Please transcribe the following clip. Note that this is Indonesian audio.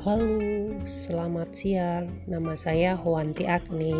Halo, selamat siang. Nama saya Hwanti Agni.